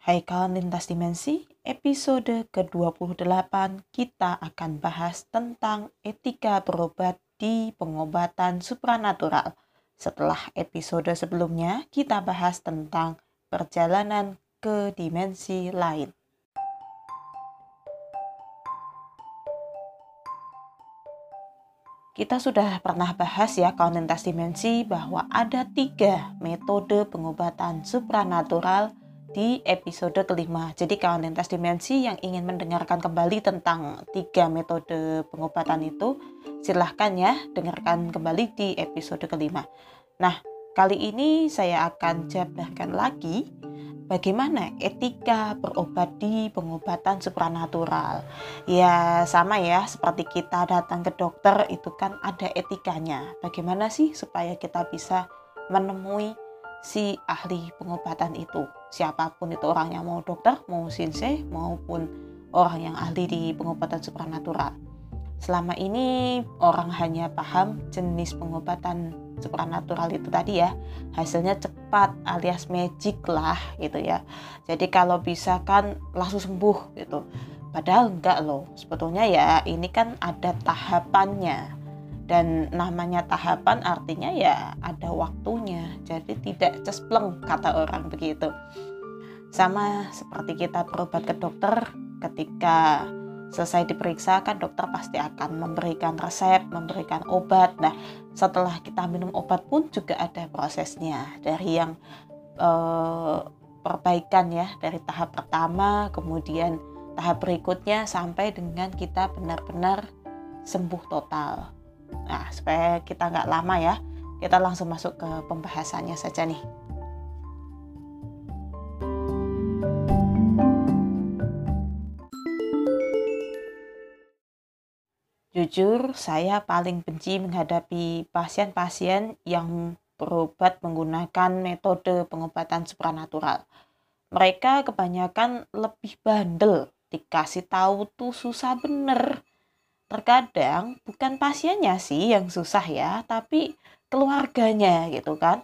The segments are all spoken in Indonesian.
Hai kawan lintas dimensi, episode ke-28 kita akan bahas tentang etika berobat di pengobatan supranatural. Setelah episode sebelumnya, kita bahas tentang perjalanan ke dimensi lain. Kita sudah pernah bahas ya kawan lintas dimensi bahwa ada tiga metode pengobatan supranatural di episode kelima. Jadi kawan lintas dimensi yang ingin mendengarkan kembali tentang tiga metode pengobatan itu, silahkan ya dengarkan kembali di episode kelima. Nah, kali ini saya akan jabarkan lagi bagaimana etika berobat di pengobatan supranatural. Ya sama ya, seperti kita datang ke dokter itu kan ada etikanya. Bagaimana sih supaya kita bisa menemui si ahli pengobatan itu. Siapa pun itu orangnya mau dokter mau sensei maupun orang yang ahli di pengobatan supranatural. Selama ini orang hanya paham jenis pengobatan supranatural itu tadi ya. Hasilnya cepat alias magic lah gitu ya. Jadi kalau bisa kan langsung sembuh gitu. Padahal enggak loh. Sebetulnya ya ini kan ada tahapannya dan namanya tahapan artinya ya ada waktunya jadi tidak cespleng kata orang begitu sama seperti kita berobat ke dokter ketika selesai diperiksa kan dokter pasti akan memberikan resep, memberikan obat. Nah, setelah kita minum obat pun juga ada prosesnya dari yang eh, perbaikan ya dari tahap pertama, kemudian tahap berikutnya sampai dengan kita benar-benar sembuh total. Nah, supaya kita nggak lama ya, kita langsung masuk ke pembahasannya saja nih. Jujur, saya paling benci menghadapi pasien-pasien yang berobat menggunakan metode pengobatan supranatural. Mereka kebanyakan lebih bandel, dikasih tahu tuh susah bener terkadang bukan pasiennya sih yang susah ya, tapi keluarganya gitu kan.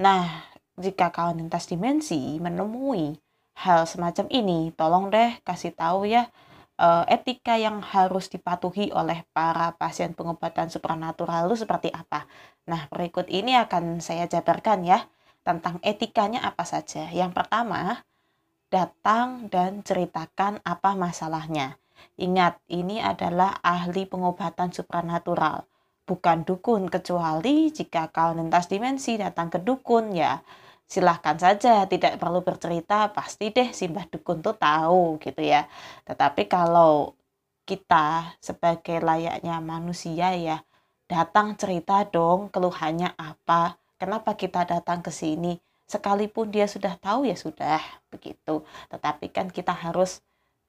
Nah, jika kawan lintas dimensi menemui hal semacam ini, tolong deh kasih tahu ya eh, etika yang harus dipatuhi oleh para pasien pengobatan supranatural itu seperti apa. Nah, berikut ini akan saya jabarkan ya tentang etikanya apa saja. Yang pertama, datang dan ceritakan apa masalahnya. Ingat, ini adalah ahli pengobatan supranatural, bukan dukun, kecuali jika kau lintas dimensi datang ke dukun ya. Silahkan saja, tidak perlu bercerita, pasti deh simbah dukun tuh tahu gitu ya. Tetapi kalau kita sebagai layaknya manusia ya, datang cerita dong keluhannya apa, kenapa kita datang ke sini, sekalipun dia sudah tahu ya sudah begitu. Tetapi kan kita harus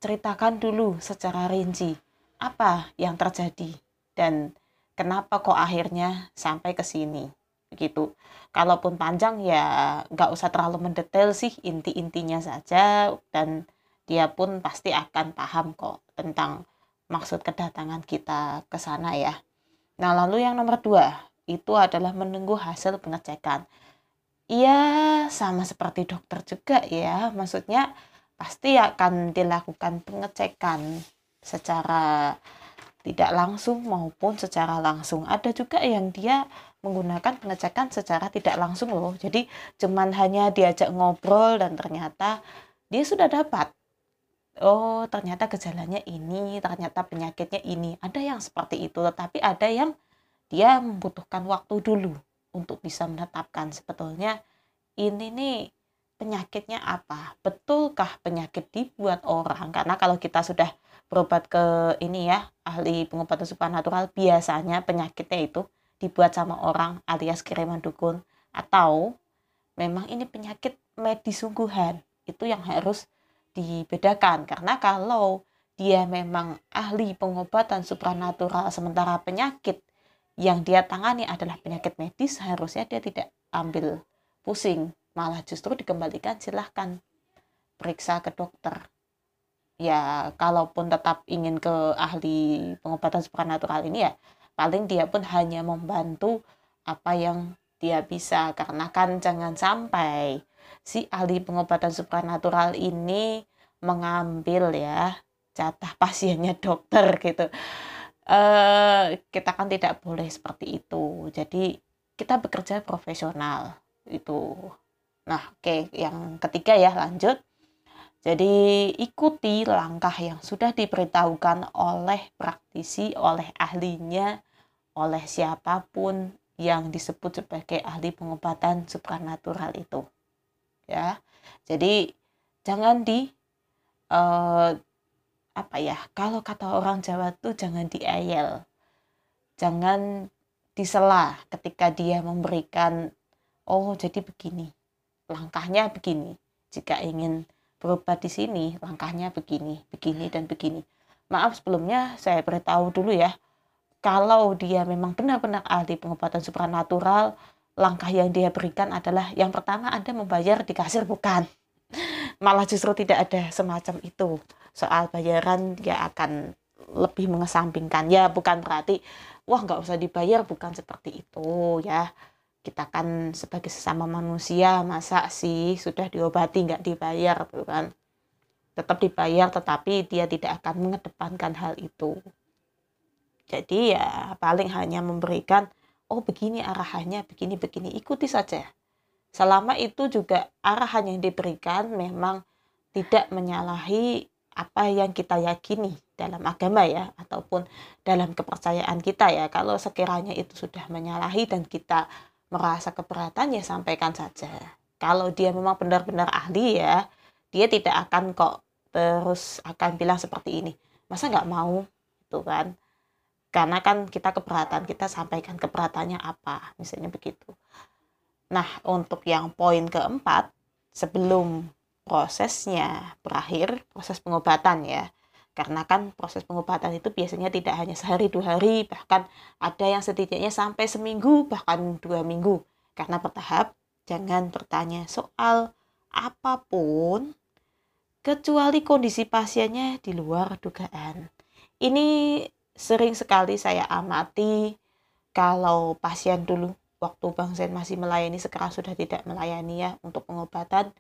ceritakan dulu secara rinci apa yang terjadi dan kenapa kok akhirnya sampai ke sini begitu. Kalaupun panjang ya nggak usah terlalu mendetail sih inti-intinya saja dan dia pun pasti akan paham kok tentang maksud kedatangan kita ke sana ya. Nah lalu yang nomor dua itu adalah menunggu hasil pengecekan. Iya sama seperti dokter juga ya maksudnya pasti akan dilakukan pengecekan secara tidak langsung maupun secara langsung. Ada juga yang dia menggunakan pengecekan secara tidak langsung loh. Jadi cuman hanya diajak ngobrol dan ternyata dia sudah dapat. Oh, ternyata gejalanya ini, ternyata penyakitnya ini. Ada yang seperti itu, tetapi ada yang dia membutuhkan waktu dulu untuk bisa menetapkan sebetulnya ini nih penyakitnya apa? Betulkah penyakit dibuat orang? Karena kalau kita sudah berobat ke ini ya, ahli pengobatan supernatural, biasanya penyakitnya itu dibuat sama orang alias kiriman dukun atau memang ini penyakit medis sungguhan. Itu yang harus dibedakan karena kalau dia memang ahli pengobatan supranatural sementara penyakit yang dia tangani adalah penyakit medis harusnya dia tidak ambil pusing malah justru dikembalikan silahkan periksa ke dokter ya kalaupun tetap ingin ke ahli pengobatan supranatural ini ya paling dia pun hanya membantu apa yang dia bisa karena kan jangan sampai si ahli pengobatan supranatural ini mengambil ya jatah pasiennya dokter gitu. Uh, kita kan tidak boleh seperti itu. Jadi kita bekerja profesional itu. Nah, oke, okay. yang ketiga ya lanjut. Jadi ikuti langkah yang sudah diberitahukan oleh praktisi, oleh ahlinya, oleh siapa pun yang disebut sebagai ahli pengobatan supranatural itu. Ya. Jadi jangan di uh, apa ya? Kalau kata orang Jawa tuh jangan diayel. Jangan disela ketika dia memberikan oh jadi begini. Langkahnya begini. Jika ingin berobat di sini langkahnya begini, begini dan begini. Maaf sebelumnya saya beritahu dulu ya. Kalau dia memang benar-benar ahli pengobatan supranatural, langkah yang dia berikan adalah yang pertama Anda membayar di kasir bukan. Malah justru tidak ada semacam itu. Soal bayaran dia akan lebih mengesampingkan. Ya bukan berarti wah nggak usah dibayar bukan seperti itu ya kita kan sebagai sesama manusia masa sih sudah diobati nggak dibayar gitu kan? Tetap dibayar tetapi dia tidak akan mengedepankan hal itu. Jadi ya paling hanya memberikan oh begini arahannya begini begini ikuti saja. Selama itu juga arahan yang diberikan memang tidak menyalahi apa yang kita yakini dalam agama ya ataupun dalam kepercayaan kita ya. Kalau sekiranya itu sudah menyalahi dan kita merasa keberatan ya sampaikan saja. Kalau dia memang benar-benar ahli ya, dia tidak akan kok terus akan bilang seperti ini. Masa nggak mau? Itu kan. Karena kan kita keberatan, kita sampaikan keberatannya apa, misalnya begitu. Nah, untuk yang poin keempat, sebelum prosesnya berakhir, proses pengobatan ya, karena kan proses pengobatan itu biasanya tidak hanya sehari dua hari bahkan ada yang setidaknya sampai seminggu bahkan dua minggu. Karena bertahap jangan bertanya soal apa pun kecuali kondisi pasiennya di luar dugaan. Ini sering sekali saya amati kalau pasien dulu waktu Bang Zen masih melayani sekarang sudah tidak melayani ya untuk pengobatan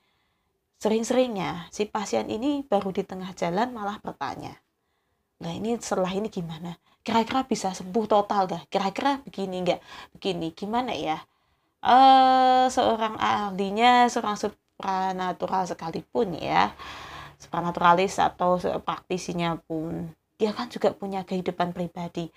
Sering-seringnya si pasien ini baru di tengah jalan malah bertanya, nah ini setelah ini gimana? Kira-kira bisa sembuh total gak? Kira-kira begini enggak? Begini, gimana ya? Uh, seorang ahlinya, seorang supranatural sekalipun ya, supranaturalis atau praktisinya pun, dia kan juga punya kehidupan pribadi.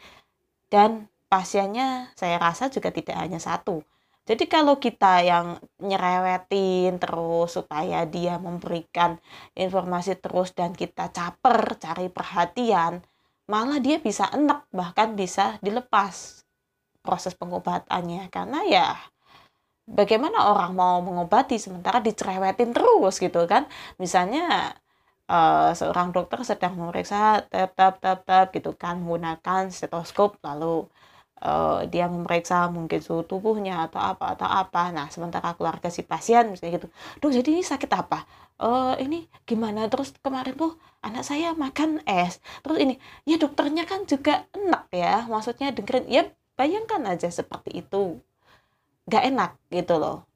Dan pasiennya saya rasa juga tidak hanya satu jadi kalau kita yang nyerewetin terus supaya dia memberikan informasi terus dan kita caper cari perhatian, malah dia bisa enak bahkan bisa dilepas proses pengobatannya. Karena ya bagaimana orang mau mengobati sementara dicerewetin terus gitu kan? Misalnya uh, seorang dokter sedang memeriksa tap tap tap tap gitu kan menggunakan stetoskop lalu uh, dia memeriksa mungkin suhu tubuhnya atau apa atau apa. Nah sementara keluarga si pasien misalnya gitu dok jadi ini sakit apa? Uh, ini gimana? Terus kemarin tuh anak saya makan es. Terus ini ya dokternya kan juga enak ya maksudnya dengerin ya bayangkan aja seperti itu. Gak enak gitu loh.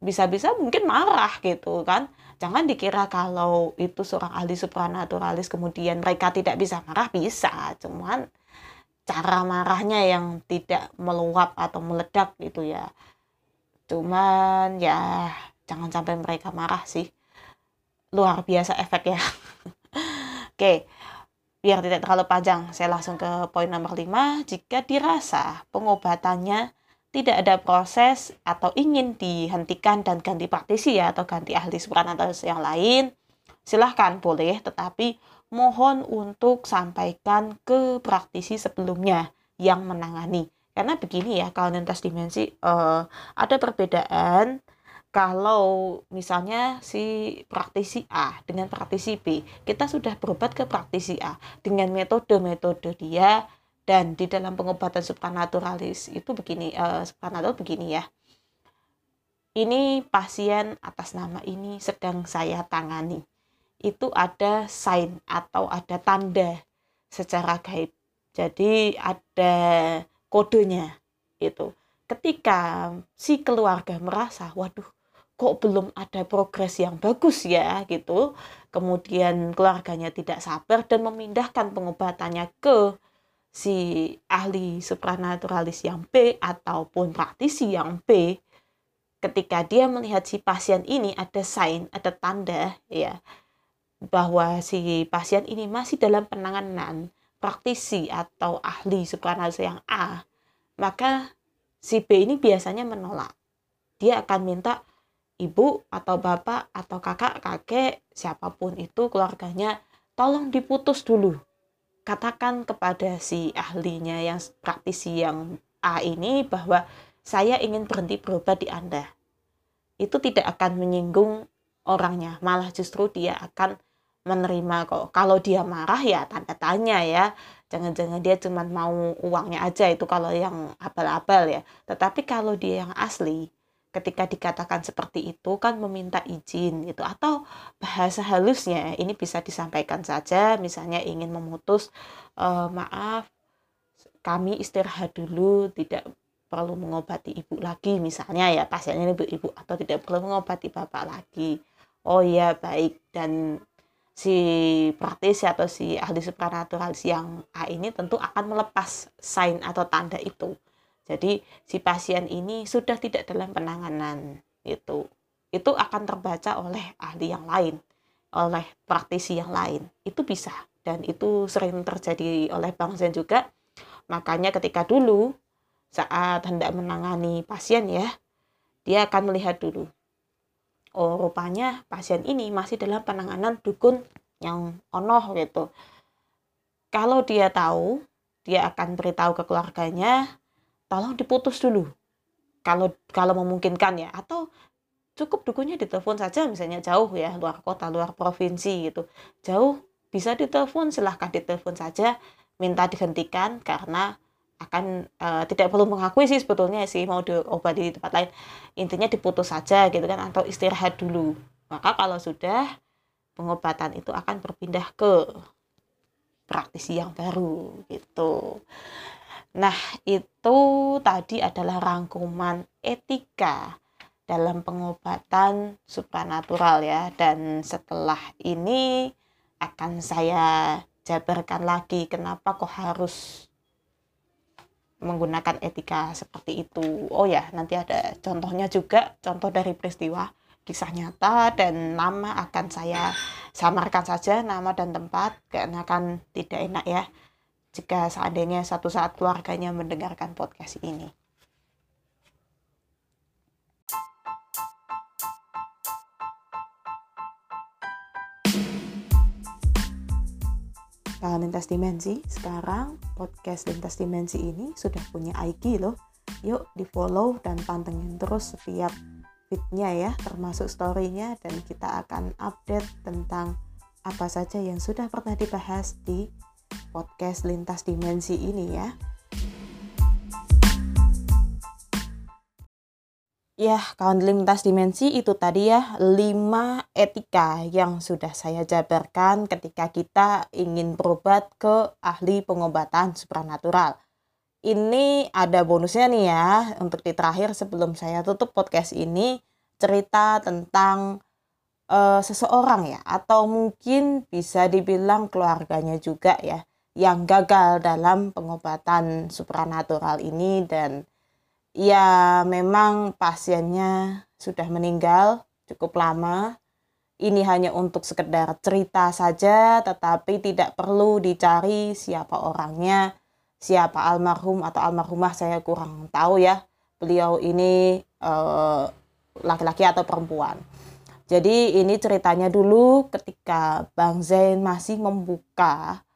Bisa-bisa mungkin marah gitu kan. Jangan dikira kalau itu seorang ahli supranaturalis kemudian mereka tidak bisa marah bisa. Cuman cara marahnya yang tidak meluap atau meledak gitu ya. Cuman ya jangan sampai mereka marah sih. Luar biasa efek ya oke biar tidak terlalu panjang saya langsung ke poin nomor 5 jika dirasa pengobatannya tidak ada proses atau ingin dihentikan dan ganti praktisi ya atau ganti ahli supranatural yang lain silahkan boleh. Tetapi mohon untuk sampaikan ke praktisi sebelumnya yang menangani. Karena begini ya, kalau lintas dimensi uh, ada perbedaan kalau misalnya si praktisi A dengan praktisi B, kita sudah berobat ke praktisi A dengan metode-metode dia dan di dalam pengobatan supranaturalis itu begini, uh, supranatural begini ya. Ini pasien atas nama ini sedang saya tangani itu ada sign atau ada tanda secara gaib. Jadi ada kodenya itu. Ketika si keluarga merasa, waduh, kok belum ada progres yang bagus ya gitu. Kemudian keluarganya tidak sabar dan memindahkan pengobatannya ke si ahli supranaturalis yang B ataupun praktisi yang B ketika dia melihat si pasien ini ada sign, ada tanda ya bahwa si pasien ini masih dalam penanganan praktisi atau ahli supranaturalis yang A, maka si B ini biasanya menolak. Dia akan minta ibu atau bapak atau kakak, kakek, siapa pun itu keluarganya, tolong diputus dulu. Katakan kepada si ahlinya yang praktisi yang A ini bahwa saya ingin berhenti berobat di Anda. Itu tidak akan menyinggung orangnya, malah justru dia akan menerima kok. Kalau dia marah ya tanda tanya ya. Jangan-jangan dia cuma mau uangnya aja itu kalau yang abal-abal ya. Tetapi kalau dia yang asli, ketika dikatakan seperti itu kan meminta izin gitu atau bahasa halusnya ini bisa disampaikan saja misalnya ingin memutus e, maaf kami istirahat dulu tidak perlu mengobati ibu lagi misalnya ya pasiennya ibu ibu atau tidak perlu mengobati bapak lagi oh ya baik dan si praktisi atau si ahli supranaturalis yang A ini tentu akan melepas sign atau tanda itu jadi si pasien ini sudah tidak dalam penanganan itu. Itu akan terbaca oleh ahli yang lain, oleh praktisi yang lain. Itu bisa dan itu sering terjadi oleh Bang Zen juga. Makanya ketika dulu saat hendak menangani pasien ya, dia akan melihat dulu. Oh, rupanya pasien ini masih dalam penanganan dukun yang onoh gitu. Kalau dia tahu, dia akan beritahu ke keluarganya, tolong diputus dulu. Kalau kalau memungkinkan ya. Atau cukup dukunnya ditelepon saja misalnya jauh ya luar kota luar provinsi gitu. Jauh bisa ditelepon silahkan ditelepon saja minta dihentikan karena akan uh, tidak perlu mengakui sih sebetulnya sih mau diobati di tempat lain. Intinya diputus saja gitu kan atau istirahat dulu. Maka kalau sudah pengobatan itu akan berpindah ke praktisi yang baru gitu. Nah, itu tadi adalah rangkuman etika dalam pengobatan supranatural ya. Dan setelah ini akan saya jabarkan lagi kenapa kok harus menggunakan etika seperti itu. Oh ya, nanti ada contohnya juga, contoh dari peristiwa kisah nyata dan nama akan saya samarkan saja nama dan tempat karena akan tidak enak ya jika seandainya satu saat keluarganya mendengarkan podcast ini. Kalau lintas dimensi, sekarang podcast lintas dimensi ini sudah punya IG loh. Yuk di follow dan pantengin terus setiap fitnya ya, termasuk story-nya dan kita akan update tentang apa saja yang sudah pernah dibahas di podcast lintas dimensi ini ya. Ya, kawan lintas dimensi itu tadi ya 5 etika yang sudah saya jabarkan ketika kita ingin berobat ke ahli pengobatan supranatural. Ini ada bonusnya nih ya untuk di terakhir sebelum saya tutup podcast ini cerita tentang uh, seseorang ya atau mungkin bisa dibilang keluarganya juga ya yang gagal dalam pengobatan supranatural ini dan ya memang pasiennya sudah meninggal cukup lama. Ini hanya untuk sekedar cerita saja tetapi tidak perlu dicari siapa orangnya siapa almarhum atau almarhumah saya kurang tahu ya. Beliau ini eh, laki-laki uh, atau perempuan. Jadi ini ceritanya dulu ketika Bang Zain masih membuka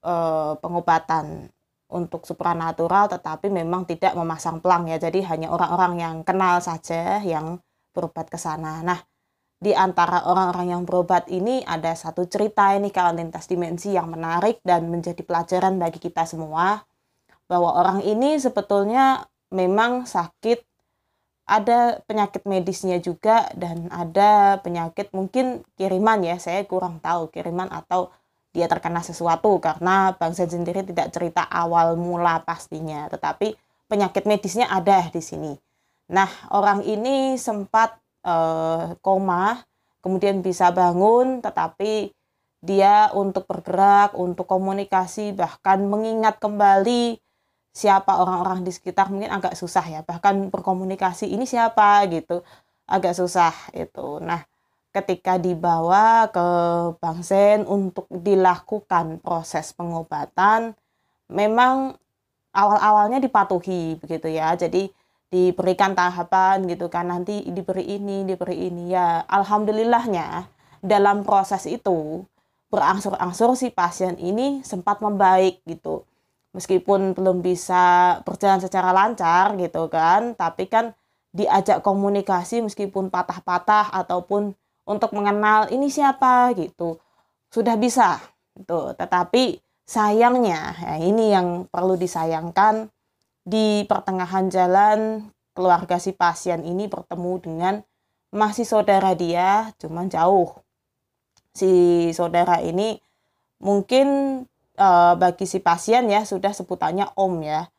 uh, pengobatan untuk supranatural tetapi memang tidak memasang pelang ya. Jadi hanya orang-orang yang kenal saja yang berobat ke sana. Nah, di antara orang-orang yang berobat ini ada satu cerita ini kalau lintas dimensi yang menarik dan menjadi pelajaran bagi kita semua bahwa orang ini sebetulnya memang sakit ada penyakit medisnya juga dan ada penyakit mungkin kiriman ya saya kurang tahu kiriman atau dia terkena sesuatu karena Bang Zen sendiri tidak cerita awal mula pastinya tetapi penyakit medisnya ada di sini. Nah orang ini sempat uh, koma, kemudian bisa bangun, tetapi dia untuk bergerak, untuk komunikasi, bahkan mengingat kembali siapa orang-orang di sekitar mungkin agak susah ya, bahkan berkomunikasi ini siapa? gitu, agak susah itu. Nah, ketika dibawa ke Bang Zen untuk dilakukan proses pengobatan, memang awal-awalnya dipatuhi begitu ya. Jadi diberikan tahapan gitu kan nanti diberi ini diberi ini ya alhamdulillahnya dalam proses itu berangsur-angsur si pasien ini sempat membaik gitu meskipun belum bisa berjalan secara lancar gitu kan tapi kan diajak komunikasi meskipun patah-patah ataupun untuk mengenal ini siapa gitu. Sudah bisa gitu. Tetapi sayangnya ya ini yang perlu disayangkan. Di pertengahan jalan keluarga si pasien ini bertemu dengan masih saudara dia cuman jauh. Si saudara ini mungkin uh, bagi si pasien ya sudah sebutannya om ya.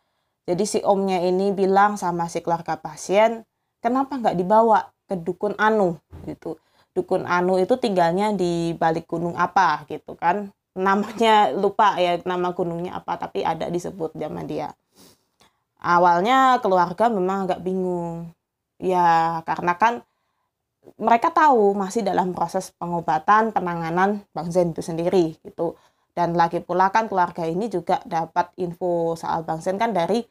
Jadi si omnya ini bilang sama si keluarga pasien kenapa nggak dibawa ke dukun anu? Gitu dukun anu itu tinggalnya di balik gunung apa gitu kan. Namanya lupa ya nama gunungnya apa tapi ada disebut zaman dia. Awalnya keluarga memang agak bingung. Ya karena kan mereka tahu masih dalam proses pengobatan penanganan Bang Zen itu sendiri gitu. Dan lagi pula kan keluarga ini juga dapat info soal Bang Zen kan dari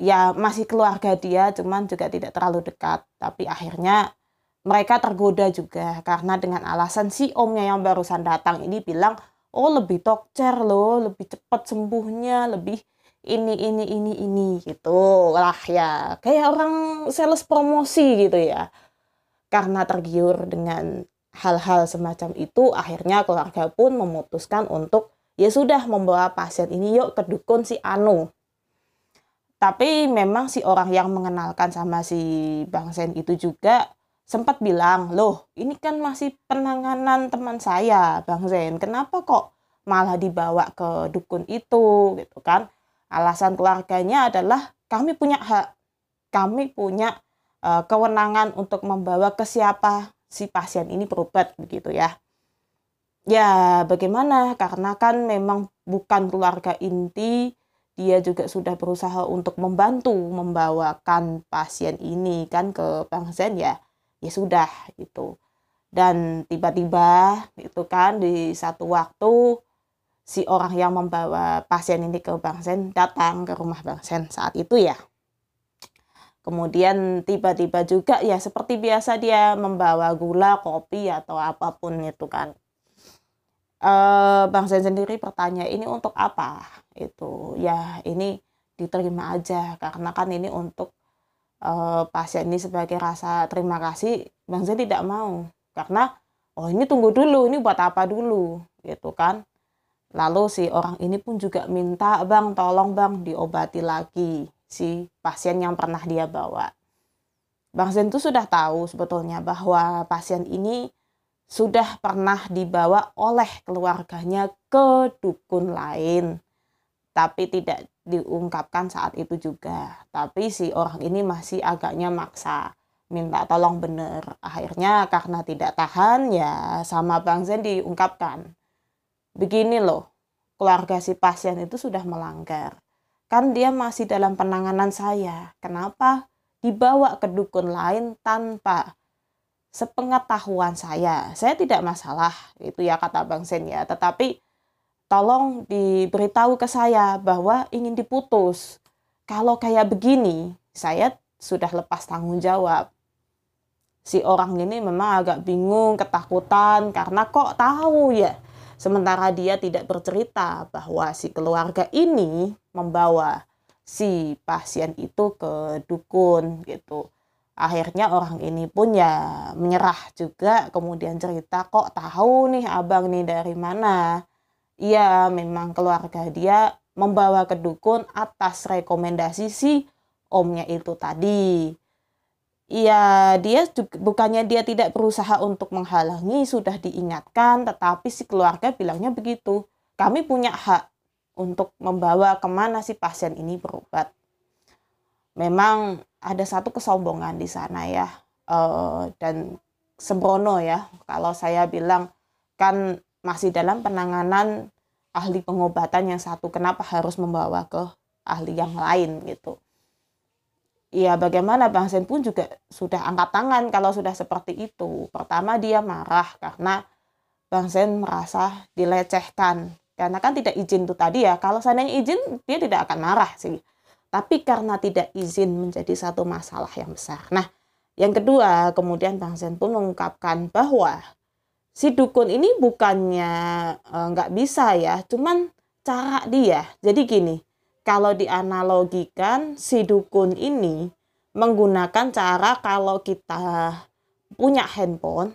ya masih keluarga dia cuman juga tidak terlalu dekat. Tapi akhirnya mereka tergoda juga. Karena dengan alasan si omnya yang barusan datang ini bilang oh lebih tokcer loh lebih cepat sembuhnya lebih ini ini ini ini gitu. Lah ya kayak orang sales promosi gitu ya. Karena tergiur dengan hal-hal semacam itu akhirnya keluarga pun memutuskan untuk ya sudah membawa pasien ini yuk ke dukun si Anu. Tapi memang si orang yang mengenalkan sama si Bang Sen itu juga sempat bilang loh ini kan masih penanganan teman saya Bang Zen kenapa kok malah dibawa ke dukun itu gitu kan Alasan keluarganya adalah kami punya hak, kami punya uh, kewenangan untuk membawa ke siapa si pasien ini berobat begitu ya. Ya, bagaimana? Karena kan memang bukan keluarga inti, dia juga sudah berusaha untuk membantu membawakan pasien ini kan ke Bang Zen ya. Ya sudah itu. Dan tiba-tiba itu kan di satu waktu si orang yang membawa pasien ini ke Bang Sen datang ke rumah Bang Sen saat itu ya. Kemudian tiba-tiba juga ya seperti biasa dia membawa gula, kopi atau apa pun itu kan. E, Bang Sen sendiri bertanya ini untuk apa? Itu ya ini diterima aja karena kan ini untuk e, pasien ini sebagai rasa terima kasih Bang Sen tidak mau karena oh ini tunggu dulu ini buat apa dulu gitu kan Lalu si orang ini pun juga minta, bang tolong bang diobati lagi si pasien yang pernah dia bawa. Bang Zen itu sudah tahu sebetulnya bahwa pasien ini sudah pernah dibawa oleh keluarganya ke dukun lain. Tapi tidak diungkapkan saat itu juga. Tapi si orang ini masih agaknya maksa minta tolong bener. Akhirnya karena tidak tahan ya sama Bang Zen diungkapkan begini loh, keluarga si pasien itu sudah melanggar. Kan dia masih dalam penanganan saya. Kenapa dibawa ke dukun lain tanpa sepengetahuan saya? Saya tidak masalah, itu ya kata Bang Sen ya. Tetapi tolong diberitahu ke saya bahwa ingin diputus. Kalau kayak begini, saya sudah lepas tanggung jawab. Si orang ini memang agak bingung, ketakutan karena kok tahu ya Sementara dia tidak bercerita bahwa si keluarga ini membawa si pasien itu ke dukun gitu. Akhirnya orang ini pun ya menyerah juga kemudian cerita kok tahu nih abang nih dari mana. Iya memang keluarga dia membawa ke dukun atas rekomendasi si omnya itu tadi. Ya dia juga, bukannya dia tidak berusaha untuk menghalangi sudah diingatkan tetapi si keluarga bilangnya begitu. Kami punya hak untuk membawa ke mana si pasien ini berobat. Memang ada satu kesombongan di sana ya uh, dan sembrono ya. Kalau saya bilang kan masih dalam penanganan ahli pengobatan yang satu kenapa harus membawa ke ahli yang lain gitu ya bagaimana Bang Sen pun juga sudah angkat tangan kalau sudah seperti itu. Pertama dia marah karena Bang Sen merasa dilecehkan. Karena kan tidak izin itu tadi ya. Kalau seandainya izin dia tidak akan marah sih. Tapi karena tidak izin menjadi satu masalah yang besar. Nah, yang kedua, kemudian Bang Sen pun mengungkapkan bahwa si dukun ini bukannya eh, nggak e, bisa ya, cuman cara dia. Jadi gini, kalau dianalogikan si dukun ini menggunakan cara kalau kita punya handphone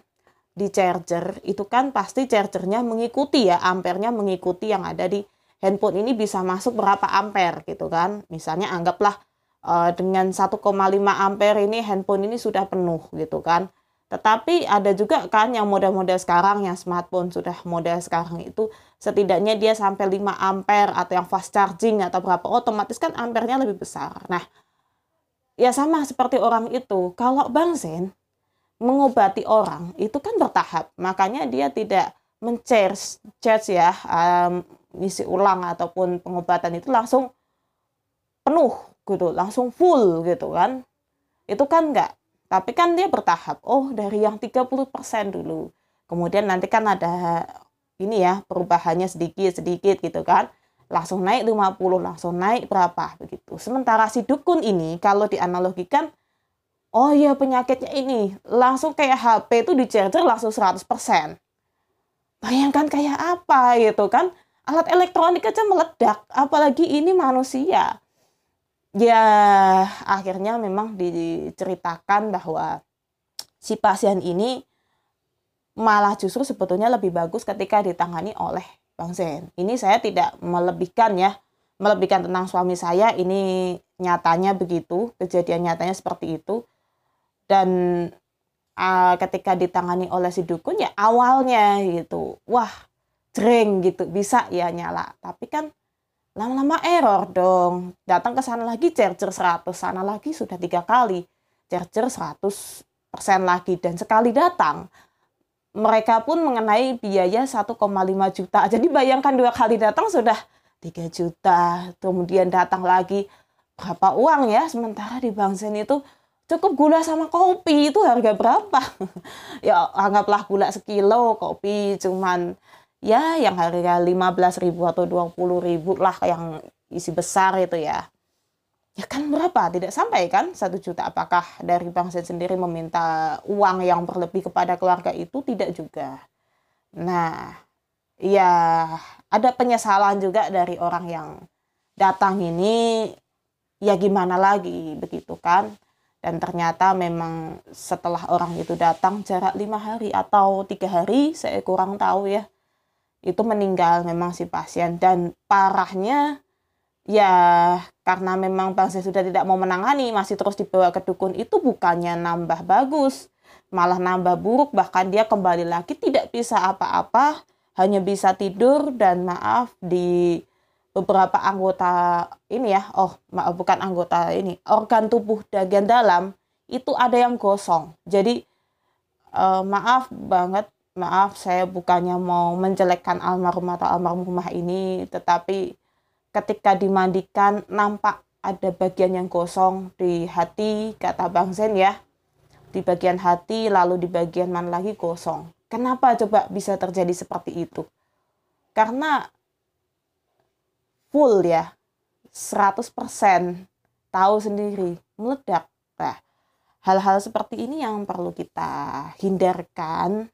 di charger itu kan pasti chargernya mengikuti ya ampernya mengikuti yang ada di handphone ini bisa masuk berapa ampere gitu kan misalnya anggaplah uh, dengan 1,5 ampere ini handphone ini sudah penuh gitu kan tetapi ada juga kan yang model-model sekarang yang smartphone sudah model sekarang itu setidaknya dia sampai 5 ampere atau yang fast charging atau berapa otomatis kan ampernya lebih besar. Nah, ya sama seperti orang itu. Kalau Bang Zen mengobati orang itu kan bertahap. Makanya dia tidak men-charge charge ya um, isi ulang ataupun pengobatan itu langsung penuh gitu, langsung full gitu kan. Itu kan enggak tapi kan dia bertahap. Oh, dari yang 30% dulu. Kemudian nanti kan ada ini ya, perubahannya sedikit-sedikit gitu kan. Langsung naik 50, langsung naik berapa begitu. Sementara si dukun ini kalau dianalogikan oh iya penyakitnya ini langsung kayak HP itu di charger langsung 100%. Bayangkan kayak apa gitu kan. Alat elektronik aja meledak, apalagi ini manusia ya akhirnya memang diceritakan bahwa si pasien ini malah justru sebetulnya lebih bagus ketika ditangani oleh Bang Zen. Ini saya tidak melebihkan ya, melebihkan tentang suami saya, ini nyatanya begitu, kejadian nyatanya seperti itu. Dan uh, ketika ditangani oleh si dukun ya awalnya gitu, wah jreng gitu, bisa ya nyala. Tapi kan lama-lama error dong. Datang ke sana lagi charger 100 sana lagi sudah tiga kali charger 100 persen lagi. Dan sekali datang mereka pun mengenai biaya 1,5 juta. Jadi bayangkan dua kali datang sudah 3 juta. Kemudian datang lagi berapa uang ya? Sementara di Bang Sen itu cukup gula sama kopi. Itu harga berapa? Ya anggaplah gula sekilo kopi cuman ya yang harga 15.000 atau 20.000 lah yang isi besar itu ya. Ya kan berapa? Tidak sampai kan? Satu juta. Apakah dari Bang Sen sendiri meminta uang yang berlebih kepada keluarga itu? Tidak juga. Nah ya ada penyesalan juga dari orang yang datang ini. Ya gimana lagi? Begitu kan? Dan ternyata memang setelah orang itu datang jarak lima hari atau tiga hari saya kurang tahu ya itu meninggal memang si pasien. Dan parahnya ya karena memang pasien sudah tidak mau menangani masih terus dibawa ke dukun itu bukannya nambah bagus malah nambah buruk. Bahkan dia kembali lagi tidak bisa apa-apa hanya bisa tidur dan maaf di beberapa anggota ini ya oh maaf bukan anggota ini organ tubuh bagian dalam itu ada yang gosong. Jadi uh, maaf banget maaf saya bukannya mau menjelekkan almarhum atau almarhumah ini tetapi ketika dimandikan nampak ada bagian yang kosong di hati kata Bang Zen ya. Di bagian hati lalu di bagian mana lagi kosong. Kenapa coba bisa terjadi seperti itu? Karena full ya 100% tahu sendiri meledak. Nah hal-hal seperti ini yang perlu kita hindarkan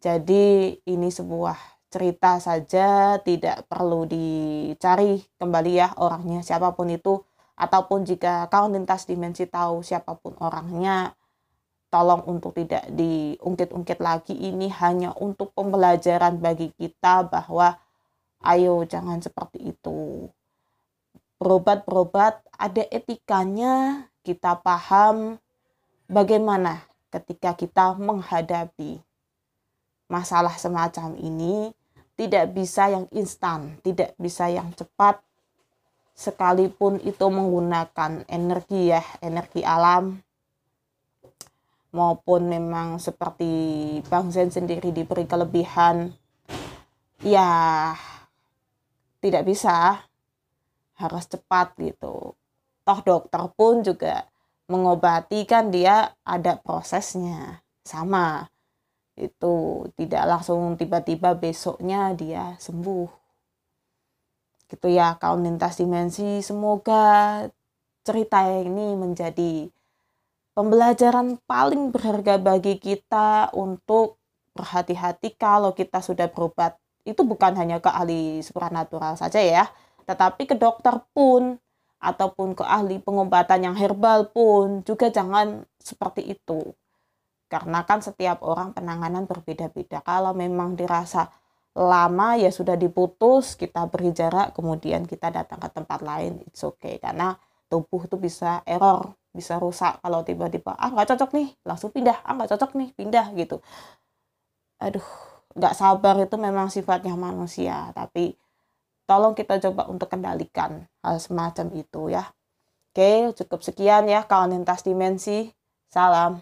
jadi ini sebuah cerita saja, tidak perlu dicari kembali ya orangnya siapa pun itu. Ataupun jika kawan lintas dimensi tahu siapa pun orangnya tolong untuk tidak diungkit-ungkit lagi. Ini hanya untuk pembelajaran bagi kita bahwa ayo jangan seperti itu. Berobat-berobat ada etikanya kita paham bagaimana ketika kita menghadapi masalah semacam ini tidak bisa yang instan, tidak bisa yang cepat, sekalipun itu menggunakan energi ya, energi alam. maupun memang seperti Bang Zen sendiri diberi kelebihan ya tidak bisa harus cepat gitu toh dokter pun juga mengobati kan dia ada prosesnya sama itu tidak langsung tiba-tiba besoknya dia sembuh gitu ya kaum lintas dimensi semoga cerita ini menjadi pembelajaran paling berharga bagi kita untuk berhati-hati kalau kita sudah berobat. Itu bukan hanya ke ahli supranatural saja ya, tetapi ke dokter pun ataupun ke ahli pengobatan yang herbal pun juga jangan seperti itu. Karena kan setiap orang penanganan berbeda-beda. Kalau memang dirasa lama ya sudah diputus, kita beri jarak, kemudian kita datang ke tempat lain, it's okay. Karena tubuh itu bisa error bisa rusak. Kalau tiba-tiba ah nggak cocok nih langsung pindah. Ah nggak cocok nih pindah gitu. Aduh nggak sabar itu memang sifatnya manusia. Tapi tolong kita coba untuk kendalikan hal semacam itu ya. Oke cukup sekian ya kawan lintas dimensi. Salam